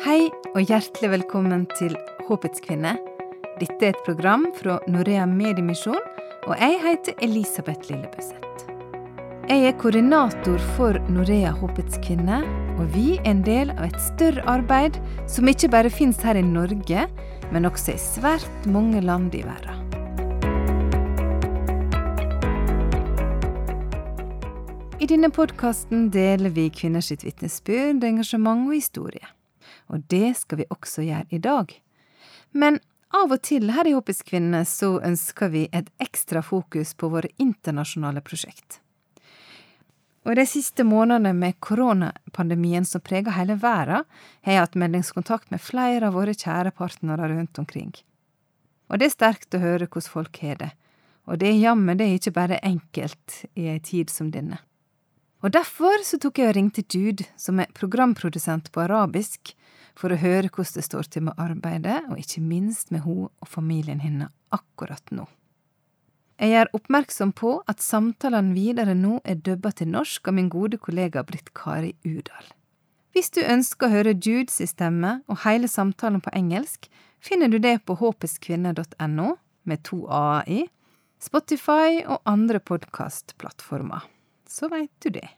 Hei og hjertelig velkommen til Håpets kvinne. Dette er et program fra Norea Mediemisjon, og jeg heter Elisabeth Lillebøseth. Jeg er koordinator for Norea Håpets kvinne, og vi er en del av et større arbeid som ikke bare finnes her i Norge, men også i svært mange land i verden. I denne podkasten deler vi kvinners vitnesbyrd, engasjement og historie. Og det skal vi også gjøre i dag. Men av og til her i Håpets kvinne så ønsker vi et ekstra fokus på våre internasjonale prosjekt. Og de siste månedene med koronapandemien som preger hele verden, har jeg hatt meldingskontakt med flere av våre kjære partnere rundt omkring. Og det er sterkt å høre hvordan folk har det. Og det er jammen det er ikke bare enkelt i ei tid som denne. Og derfor så tok jeg og ringte Jude, som er programprodusent på arabisk, for å høre hvordan det står til med arbeidet, og ikke minst med hun og familien hennes akkurat nå. Jeg gjør oppmerksom på at samtalene videre nå er dubba til norsk av min gode kollega Britt Kari Udal. Hvis du ønsker å høre Judes stemme og hele samtalen på engelsk, finner du det på håpeskvinner.no, med to a-er i, Spotify og andre podkastplattformer så veit du det.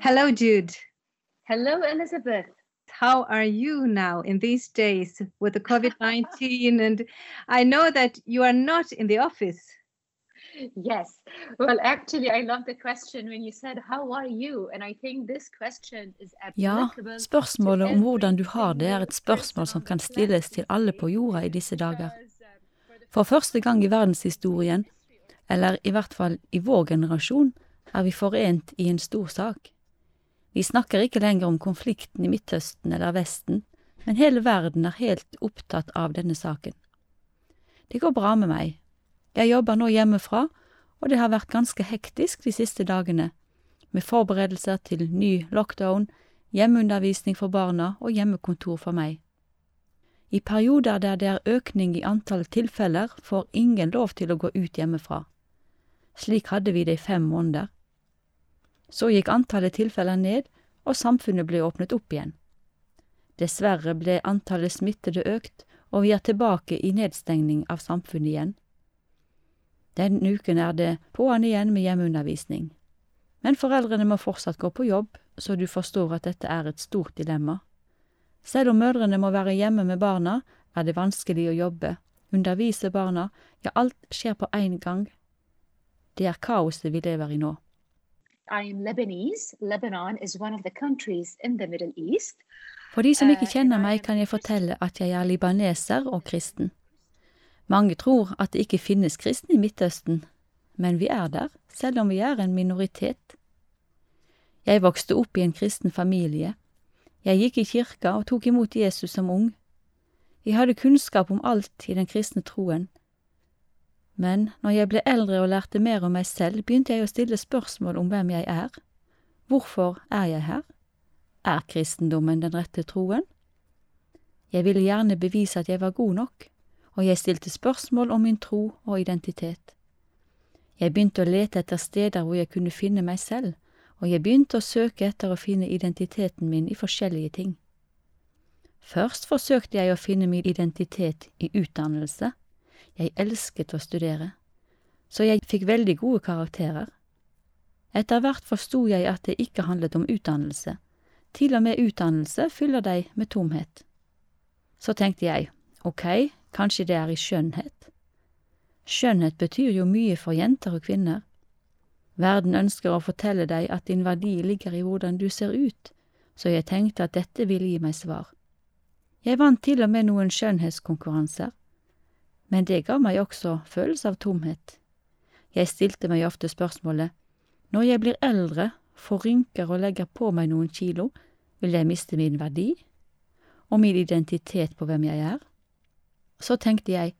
Hello, Jude. Hello, Elizabeth. How are you now in these days with the COVID 19? and I know that you are not in the office. Yes. Well, actually, I love the question when you said, How are you? And I think this question is Ja, spørsmålet om hvordan du har det, er et spørsmål som kan stilles til alle på jorda i disse dager. For første gang i verdenshistorien, eller i hvert fall i vår generasjon, er vi forent i en stor sak. Vi snakker ikke lenger om konflikten i Midtøsten eller Vesten, men hele verden er helt opptatt av denne saken. Det går bra med meg, jeg jobber nå hjemmefra, og det har vært ganske hektisk de siste dagene, med forberedelser til ny lockdown, hjemmeundervisning for barna og hjemmekontor for meg. I perioder der det er økning i antall tilfeller, får ingen lov til å gå ut hjemmefra. Slik hadde vi det i fem måneder. Så gikk antallet tilfeller ned, og samfunnet ble åpnet opp igjen. Dessverre ble antallet smittede økt, og vi er tilbake i nedstengning av samfunnet igjen. Denne uken er det på'n igjen med hjemmeundervisning. Men foreldrene må fortsatt gå på jobb, så du forstår at dette er et stort dilemma. Selv om mødrene må være hjemme med barna, er det vanskelig å jobbe, undervise barna, ja, alt skjer på én gang. Det er kaoset vi lever i nå. For de som ikke uh, kjenner meg, kan jeg fortelle at jeg er libaneser og kristen. Mange tror at det ikke finnes kristne i Midtøsten, men vi er der, selv om vi er en minoritet. Jeg vokste opp i en kristen familie. Jeg gikk i kirka og tok imot Jesus som ung. Jeg hadde kunnskap om alt i den kristne troen. Men når jeg ble eldre og lærte mer om meg selv, begynte jeg å stille spørsmål om hvem jeg er. Hvorfor er jeg her? Er kristendommen den rette troen? Jeg ville gjerne bevise at jeg var god nok og jeg stilte spørsmål om min tro og identitet. Jeg begynte å lete etter steder hvor jeg kunne finne meg selv, og jeg begynte å søke etter å finne identiteten min i forskjellige ting. Først forsøkte jeg å finne min identitet i utdannelse. Jeg elsket å studere, så jeg fikk veldig gode karakterer. Etter hvert forsto jeg at det ikke handlet om utdannelse. Til og med utdannelse fyller deg med tomhet. Så tenkte jeg, ok, Kanskje det er i skjønnhet? Skjønnhet betyr jo mye for jenter og kvinner. Verden ønsker å fortelle deg at din verdi ligger i hvordan du ser ut, så jeg tenkte at dette ville gi meg svar. Jeg vant til og med noen skjønnhetskonkurranser, men det ga meg også følelse av tomhet. Jeg stilte meg ofte spørsmålet, når jeg blir eldre, får rynker og legger på meg noen kilo, vil jeg miste min verdi og min identitet på hvem jeg er? Så tenkte jeg,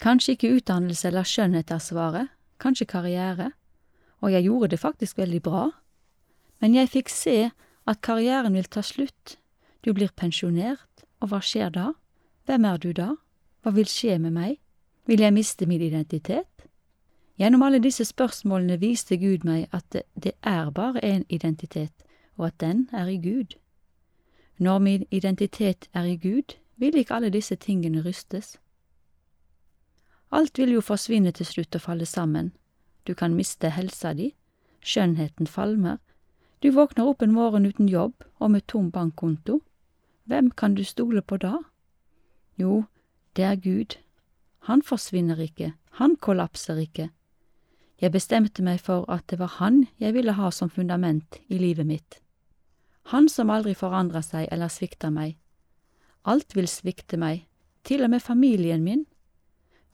kanskje ikke utdannelse eller skjønnhet er svaret, kanskje karriere, og jeg gjorde det faktisk veldig bra, men jeg fikk se at karrieren vil ta slutt, du blir pensjonert, og hva skjer da, hvem er du da, hva vil skje med meg, vil jeg miste min identitet? Gjennom alle disse spørsmålene viste Gud meg at det, er bare én identitet, og at den er i Gud. Når min identitet er i Gud, vil ikke alle disse tingene rystes. Alt vil jo forsvinne til slutt og falle sammen, du kan miste helsa di, skjønnheten falmer, du våkner opp en morgen uten jobb og med tom bankkonto, hvem kan du stole på da? Jo, det er Gud, han forsvinner ikke, han kollapser ikke. Jeg bestemte meg for at det var han jeg ville ha som fundament i livet mitt. Han som aldri forandrer seg eller svikter meg. Alt vil svikte meg, til og med familien min.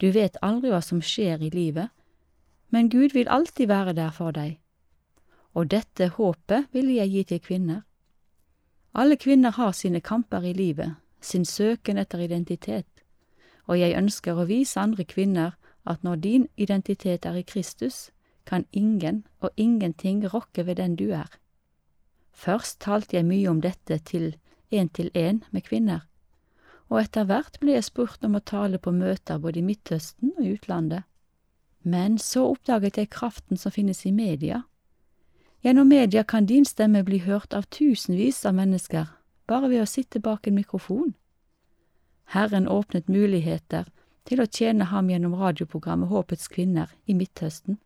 Du vet aldri hva som skjer i livet, men Gud vil alltid være der for deg. Og dette håpet vil jeg gi til kvinner. Alle kvinner har sine kamper i livet, sin søken etter identitet, og jeg ønsker å vise andre kvinner at når din identitet er i Kristus, kan ingen og ingenting rokke ved den du er. Først talte jeg mye om dette til én til én med kvinner, og etter hvert ble jeg spurt om å tale på møter både i Midtøsten og utlandet. Men så oppdaget jeg kraften som finnes i media. Gjennom media kan din stemme bli hørt av tusenvis av mennesker bare ved å sitte bak en mikrofon. Herren åpnet muligheter til å tjene ham gjennom radioprogrammet Håpets kvinner i Midtøsten.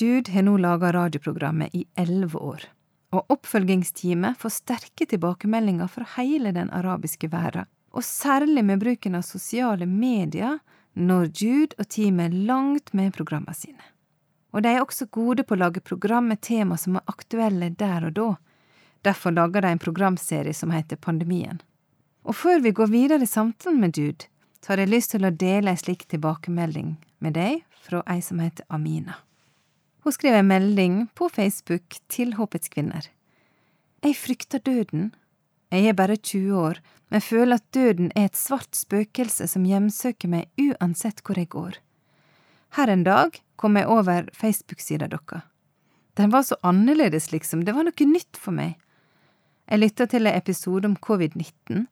Jude har nå laga radioprogrammet i elleve år, og oppfølgingsteamet får sterke tilbakemeldinger fra hele den arabiske verden, og særlig med bruken av sosiale medier når Jude og teamet langt med programmene sine. Og de er også gode på å lage program med tema som er aktuelle der og da. Derfor lager de en programserie som heter Pandemien. Og før vi går videre i samtalen med Jude, så har jeg lyst til å dele ei slik tilbakemelding med deg fra ei som heter Amina. Hun skrev en melding på Facebook til Håpets kvinner. Jeg frykter døden. Jeg er bare 20 år, men føler at døden er et svart spøkelse som hjemsøker meg uansett hvor jeg går. Her en dag kom jeg over Facebook-sida deres. Den var så annerledes, liksom, det var noe nytt for meg. Jeg lytta til en episode om covid-19,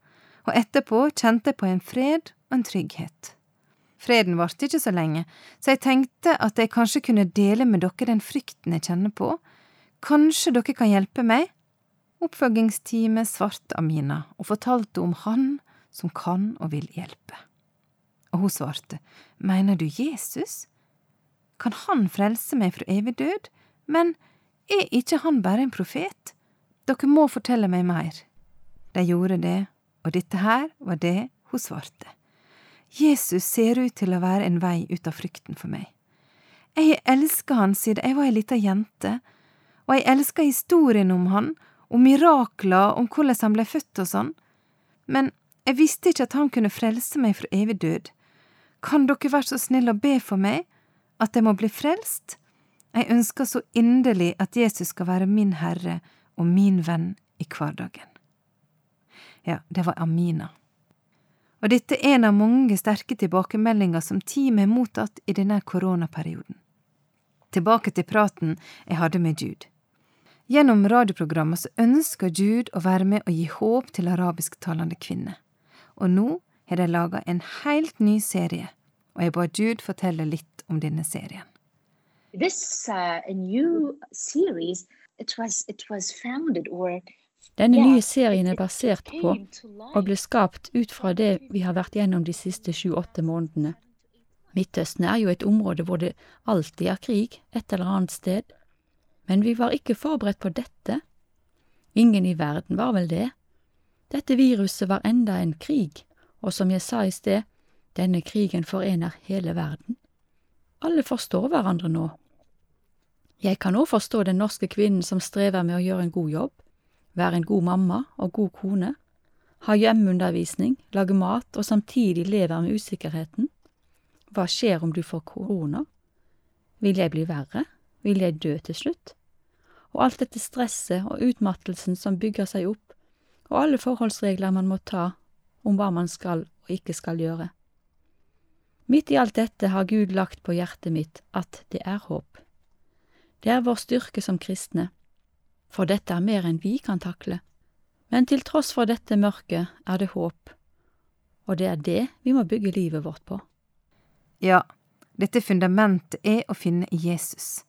og etterpå kjente jeg på en fred og en trygghet. Freden varte ikke så lenge, så jeg tenkte at jeg kanskje kunne dele med dere den frykten jeg kjenner på. Kanskje dere kan hjelpe meg? Oppfølgingsteamet svarte Amina og fortalte om Han som kan og vil hjelpe. Og hun svarte, Mener du Jesus? Kan han frelse meg fra evig død? Men er ikke han bare en profet? Dere må fortelle meg mer. De gjorde det, og dette her var det hun svarte. Jesus ser ut til å være en vei ut av frykten for meg. Jeg har elska han siden jeg var ei lita jente, og jeg elsker historien om han, om mirakler, om hvordan han ble født og sånn, men jeg visste ikke at han kunne frelse meg fra evig død. Kan dere være så snill å be for meg, at jeg må bli frelst? Jeg ønsker så inderlig at Jesus skal være min Herre og min venn i hverdagen. Ja, det var Amina og dette er en av mange sterke tilbakemeldinger som teamet har mottatt i denne koronaperioden. Tilbake til praten jeg hadde med Jude. Gjennom radioprogrammet så ønsker Jude å være med og gi håp til arabisktalende kvinner, og nå har de laga en helt ny serie, og jeg ba Jude fortelle litt om denne serien. This uh, new series, it was, it was denne nye serien er basert på og ble skapt ut fra det vi har vært gjennom de siste sju–åtte månedene. Midtøsten er jo et område hvor det alltid er krig et eller annet sted, men vi var ikke forberedt på dette. Ingen i verden var vel det. Dette viruset var enda en krig, og som jeg sa i sted, denne krigen forener hele verden. Alle forstår hverandre nå. Jeg kan òg forstå den norske kvinnen som strever med å gjøre en god jobb være en god mamma og god kone, ha hjemmeundervisning, lage mat og samtidig leve med usikkerheten. Hva skjer om du får korona? Vil jeg bli verre? Vil jeg dø til slutt? Og alt dette stresset og utmattelsen som bygger seg opp, og alle forholdsregler man må ta om hva man skal og ikke skal gjøre. Midt i alt dette har Gud lagt på hjertet mitt at det er håp. Det er vår styrke som kristne for dette er mer enn vi kan takle. Men til tross for dette mørket er det håp, og det er det vi må bygge livet vårt på. Ja, dette fundamentet er å finne Jesus,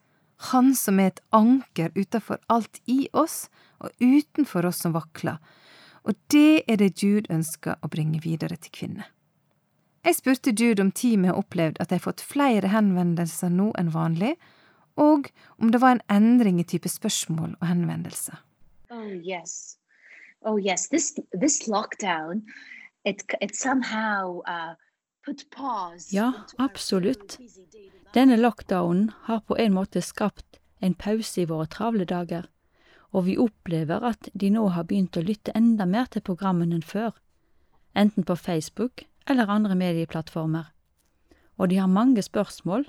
Han som er et anker utenfor alt i oss og utenfor oss som vakler, og det er det Jude ønsker å bringe videre til kvinner. Jeg spurte Jude om vi har opplevd at de har fått flere henvendelser nå enn vanlig, og om det var en endring i type spørsmål og henvendelser. Oh yes, oh yes. This this lockdown, it it somehow uh, put pause. Ja, absolutt. Denne lockdownen har på en måte skapt en pause i våre travle dager, og vi opplever at de nå har begynt å lytte enda mer til programmene enn før, enten på Facebook eller andre medieplattformer. Og de har mange spørsmål.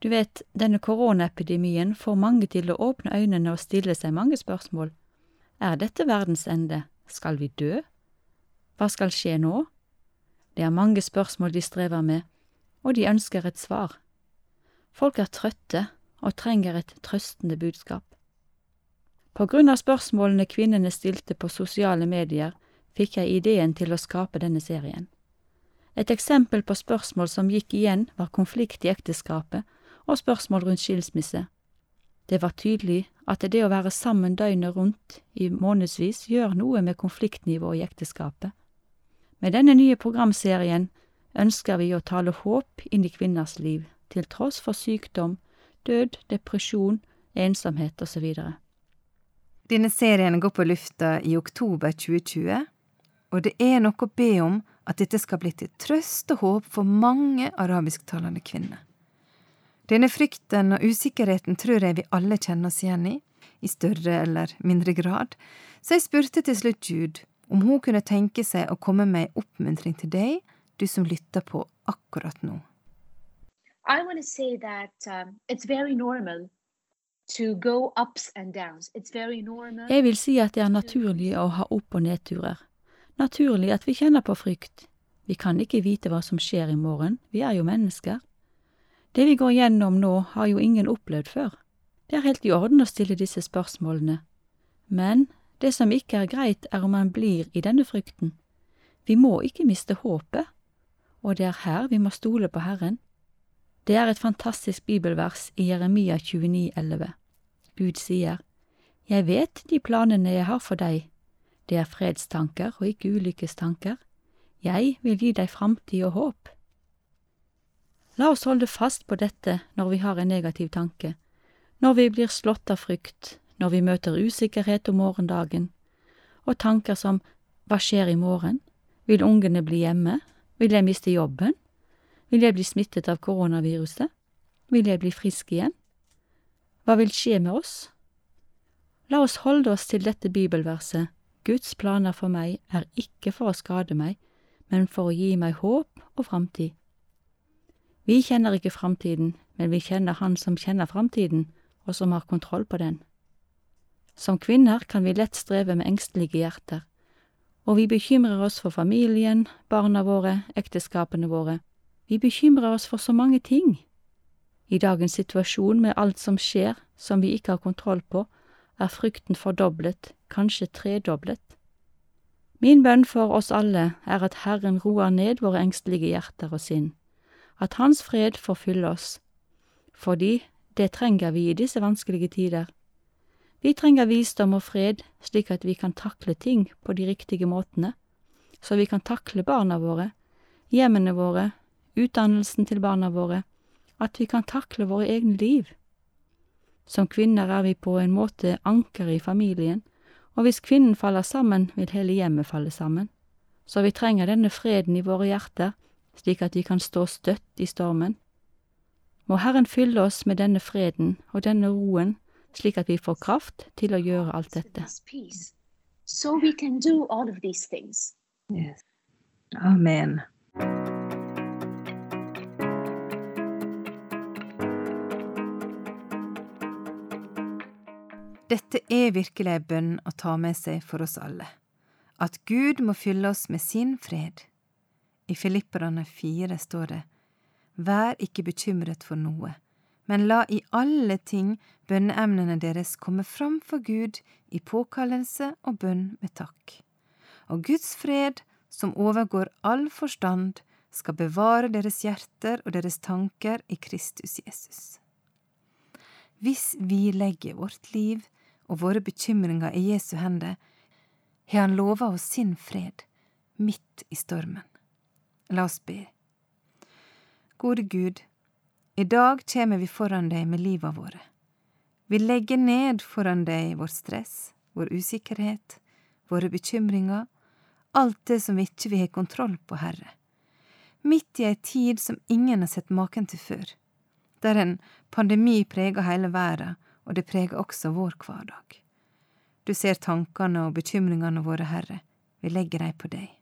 Du vet, denne koronaepidemien får mange til å åpne øynene og stille seg mange spørsmål. Er dette verdens ende? Skal vi dø? Hva skal skje nå? Det er mange spørsmål de strever med, og de ønsker et svar. Folk er trøtte og trenger et trøstende budskap. På grunn av spørsmålene kvinnene stilte på sosiale medier, fikk jeg ideen til å skape denne serien. Et eksempel på spørsmål som gikk igjen, var konflikt i ekteskapet og spørsmål rundt skilsmisse. Det var tydelig at det å være sammen døgnet rundt i månedsvis gjør noe med konfliktnivået i ekteskapet. Med denne nye programserien ønsker vi å tale håp inn i kvinners liv, til tross for sykdom, død, depresjon, ensomhet osv. Denne serien går på lufta i oktober 2020, og det er noe å be om at dette skal bli til trøst og håp for mange arabisktalende kvinner. Denne frykten og usikkerheten tror jeg vi alle kjenner oss igjen i, i større eller mindre grad, så jeg spurte til slutt Jude om hun kunne tenke seg å komme med en oppmuntring til deg, du som lytter på akkurat nå. I want to say that um, it's very normal to go ups and downs. It's very normal. Jeg vil si at det er naturlig å ha opp- og nedturer. Naturlig at vi kjenner på frykt. Vi kan ikke vite hva som skjer i morgen, vi er jo mennesker. Det vi går gjennom nå, har jo ingen opplevd før. Det er helt i orden å stille disse spørsmålene. Men det som ikke er greit, er om man blir i denne frykten. Vi må ikke miste håpet, og det er her vi må stole på Herren. Det er et fantastisk bibelvers i Jeremia 29, 29,11. Gud sier, Jeg vet de planene jeg har for deg, det er fredstanker og ikke ulykkestanker. Jeg vil gi deg framtid og håp. La oss holde fast på dette når vi har en negativ tanke, når vi blir slått av frykt, når vi møter usikkerhet om morgendagen, og tanker som hva skjer i morgen, vil ungene bli hjemme, vil jeg miste jobben, vil jeg bli smittet av koronaviruset, vil jeg bli frisk igjen, hva vil skje med oss? La oss holde oss til dette bibelverset, Guds planer for meg er ikke for å skade meg, men for å gi meg håp og framtid. Vi kjenner ikke framtiden, men vi kjenner Han som kjenner framtiden, og som har kontroll på den. Som kvinner kan vi lett streve med engstelige hjerter, og vi bekymrer oss for familien, barna våre, ekteskapene våre. Vi bekymrer oss for så mange ting. I dagens situasjon med alt som skjer som vi ikke har kontroll på, er frykten fordoblet, kanskje tredoblet. Min bønn for oss alle er at Herren roer ned våre engstelige hjerter og sinn, at Hans fred får fylle oss, fordi det trenger vi i disse vanskelige tider. Vi trenger visdom og fred slik at vi kan takle ting på de riktige måtene, så vi kan takle barna våre, hjemmene våre, utdannelsen til barna våre, at vi kan takle våre egne liv. Som kvinner er vi på en måte ankeret i familien, og hvis kvinnen faller sammen, vil hele hjemmet falle sammen. Så vi trenger denne freden i våre hjerter, slik at vi kan stå støtt i stormen. Må Herren fylle oss med denne freden og denne roen, slik at vi får kraft til å gjøre alt dette. So we can do all of these things. Amen. Dette er virkelig ei bønn å ta med seg for oss alle. At Gud må fylle oss med sin fred. I Filipperne fire står det, Vær ikke bekymret for noe, men la i alle ting bønneemnene deres komme fram for Gud i påkallelse og bønn med takk. Og Guds fred, som overgår all forstand, skal bevare deres hjerter og deres tanker i Kristus Jesus. Hvis vi legger vårt liv og våre bekymringer i Jesu hender, har Han lova oss sin fred, midt i stormen. La oss be. Gode Gud, i dag kjem vi foran deg med liva våre. Vi legger ned foran deg vår stress, vår usikkerhet, våre bekymringer, alt det som vi ikke vi har kontroll på, Herre. Midt i ei tid som ingen har sett maken til før, der en pandemi preger hele verden, og det preger også vår hverdag. Du ser tankene og bekymringene våre, Herre, vi legger dem på deg.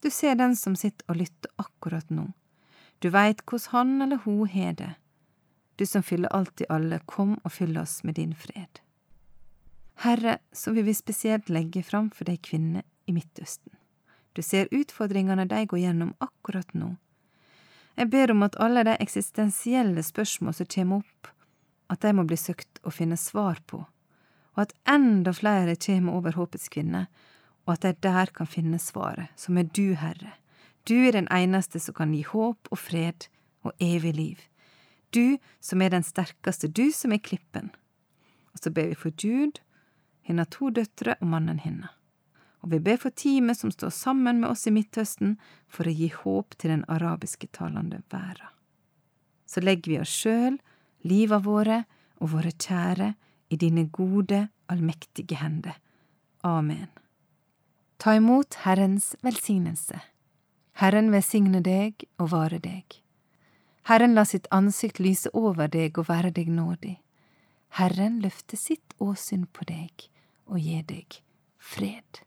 Du ser den som sitter og lytter akkurat nå, du veit hvordan han eller hun har det. Du som fyller alt i alle, kom og fyll oss med din fred. Herre, så vil vi spesielt legge fram for de kvinnene i Midtøsten. Du ser utfordringene de går gjennom akkurat nå. Jeg ber om at alle de eksistensielle spørsmål som kommer opp, at de må bli søkt å finne svar på, og at enda flere kommer over håpets kvinne, og at jeg der kan finne svaret, som er du, Herre, du er den eneste som kan gi håp og fred og evig liv. Du som er den sterkeste, du som er klippen. Og så ber vi for Jude, hennes to døtre og mannen hennes. Og vi ber for teamet som står sammen med oss i Midtøsten for å gi håp til den arabiske talende verden. Så legger vi oss sjøl, liva våre og våre kjære i dine gode, allmektige hender. Amen. Ta imot Herrens velsignelse. Herren velsigne deg og vare deg. Herren la sitt ansikt lyse over deg og være deg nådig. Herren løfte sitt åsyn på deg og gi deg fred.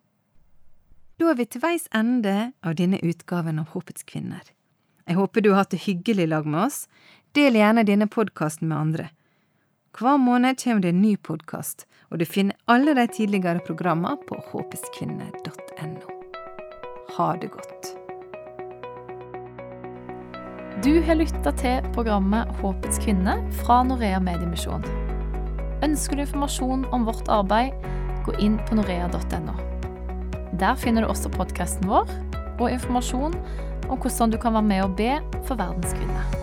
Da er vi til veis ende av denne utgaven av Håpets kvinner. Jeg håper du har hatt det hyggelig lag med oss. Del gjerne denne podkasten med andre. Hver måned kommer det en ny podkast, og du finner alle de tidligere programmene på håpeskvinner.no. Ha det godt. Du har lytta til programmet Håpets kvinne fra Norea Mediemisjon. Ønsker du informasjon om vårt arbeid, gå inn på norea.no. Der finner du også podkasten vår og informasjon om hvordan du kan være med og be for verdens kvinner.